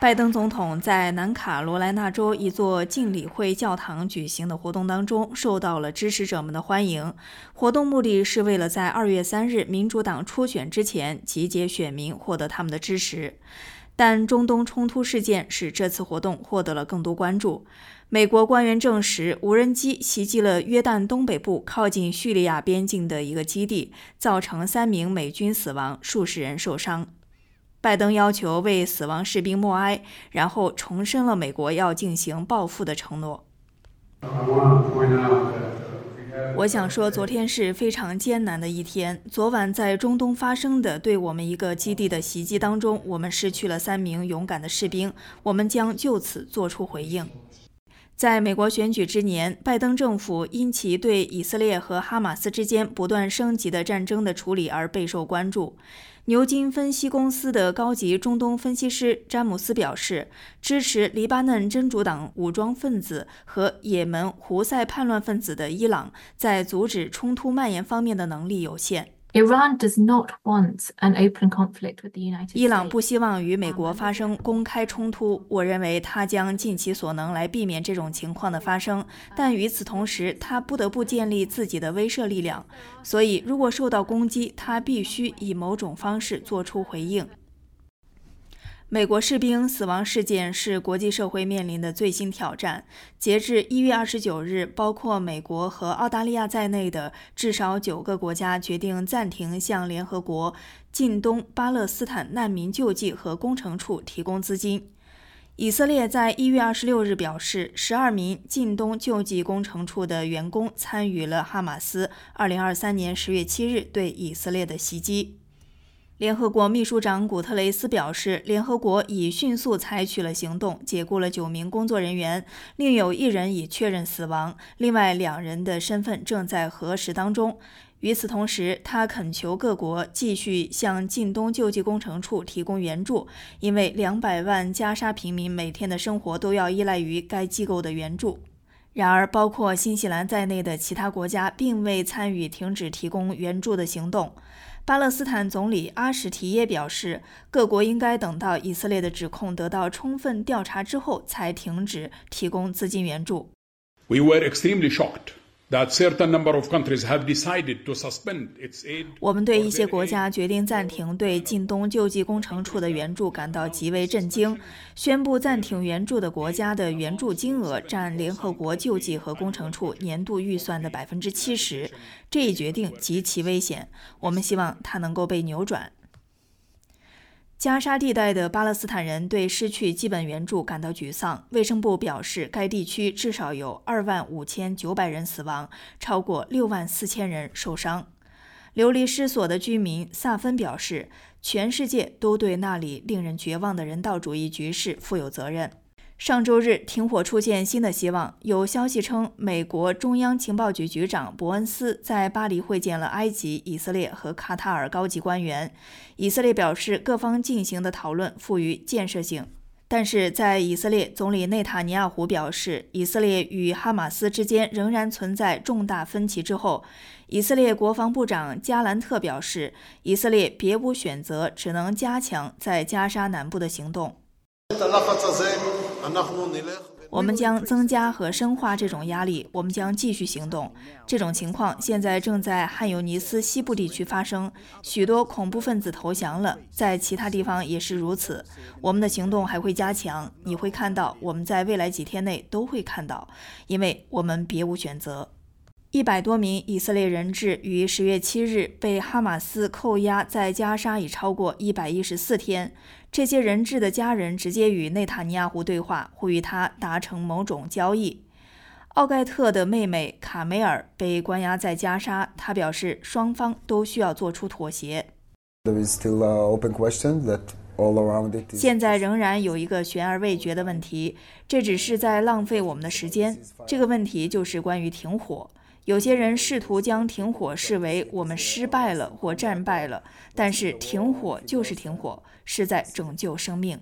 拜登总统在南卡罗来纳州一座敬礼会教堂举行的活动当中，受到了支持者们的欢迎。活动目的是为了在二月三日民主党初选之前集结选民，获得他们的支持。但中东冲突事件使这次活动获得了更多关注。美国官员证实，无人机袭击了约旦东北部靠近叙利亚边境的一个基地，造成三名美军死亡，数十人受伤。拜登要求为死亡士兵默哀，然后重申了美国要进行报复的承诺。我想说，昨天是非常艰难的一天。昨晚在中东发生的对我们一个基地的袭击当中，我们失去了三名勇敢的士兵，我们将就此作出回应。在美国选举之年，拜登政府因其对以色列和哈马斯之间不断升级的战争的处理而备受关注。牛津分析公司的高级中东分析师詹姆斯表示，支持黎巴嫩真主党武装分子和也门胡塞叛乱分子的伊朗，在阻止冲突蔓延方面的能力有限。Iran does not want an open conflict with the United States. 伊朗不希望与美国发生公开冲突。我认为他将尽其所能来避免这种情况的发生，但与此同时，他不得不建立自己的威慑力量。所以，如果受到攻击，他必须以某种方式做出回应。美国士兵死亡事件是国际社会面临的最新挑战。截至一月二十九日，包括美国和澳大利亚在内的至少九个国家决定暂停向联合国近东巴勒斯坦难民救济和工程处提供资金。以色列在一月二十六日表示，十二名近东救济工程处的员工参与了哈马斯二零二三年十月七日对以色列的袭击。联合国秘书长古特雷斯表示，联合国已迅速采取了行动，解雇了九名工作人员，另有一人已确认死亡，另外两人的身份正在核实当中。与此同时，他恳求各国继续向近东救济工程处提供援助，因为两百万加沙平民每天的生活都要依赖于该机构的援助。然而，包括新西兰在内的其他国家并未参与停止提供援助的行动。巴勒斯坦总理阿什提耶表示，各国应该等到以色列的指控得到充分调查之后，才停止提供资金援助。We were extremely shocked. That certain number of countries have decided to suspend its aid 我们对一些国家决定暂停对近东救济工程处的援助感到极为震惊。宣布暂停援助的国家的援助金额占联合国救济和工程处年度预算的百分之七十。这一决定极其危险，我们希望它能够被扭转。加沙地带的巴勒斯坦人对失去基本援助感到沮丧。卫生部表示，该地区至少有二万五千九百人死亡，超过六万四千人受伤。流离失所的居民萨芬表示，全世界都对那里令人绝望的人道主义局势负有责任。上周日，停火出现新的希望。有消息称，美国中央情报局局长伯恩斯在巴黎会见了埃及、以色列和卡塔尔高级官员。以色列表示，各方进行的讨论富于建设性。但是在以色列总理内塔尼亚胡表示，以色列与哈马斯之间仍然存在重大分歧之后，以色列国防部长加兰特表示，以色列别无选择，只能加强在加沙南部的行动。我们将增加和深化这种压力。我们将继续行动。这种情况现在正在汉尤尼斯西部地区发生，许多恐怖分子投降了，在其他地方也是如此。我们的行动还会加强。你会看到，我们在未来几天内都会看到，因为我们别无选择。一百多名以色列人质于十月七日被哈马斯扣押在加沙已超过一百一十四天。这些人质的家人直接与内塔尼亚胡对话，呼吁他达成某种交易。奥盖特的妹妹卡梅尔被关押在加沙，他表示双方都需要做出妥协。现在仍然有一个悬而未决的问题，这只是在浪费我们的时间。这个问题就是关于停火。有些人试图将停火视为我们失败了或战败了，但是停火就是停火，是在拯救生命。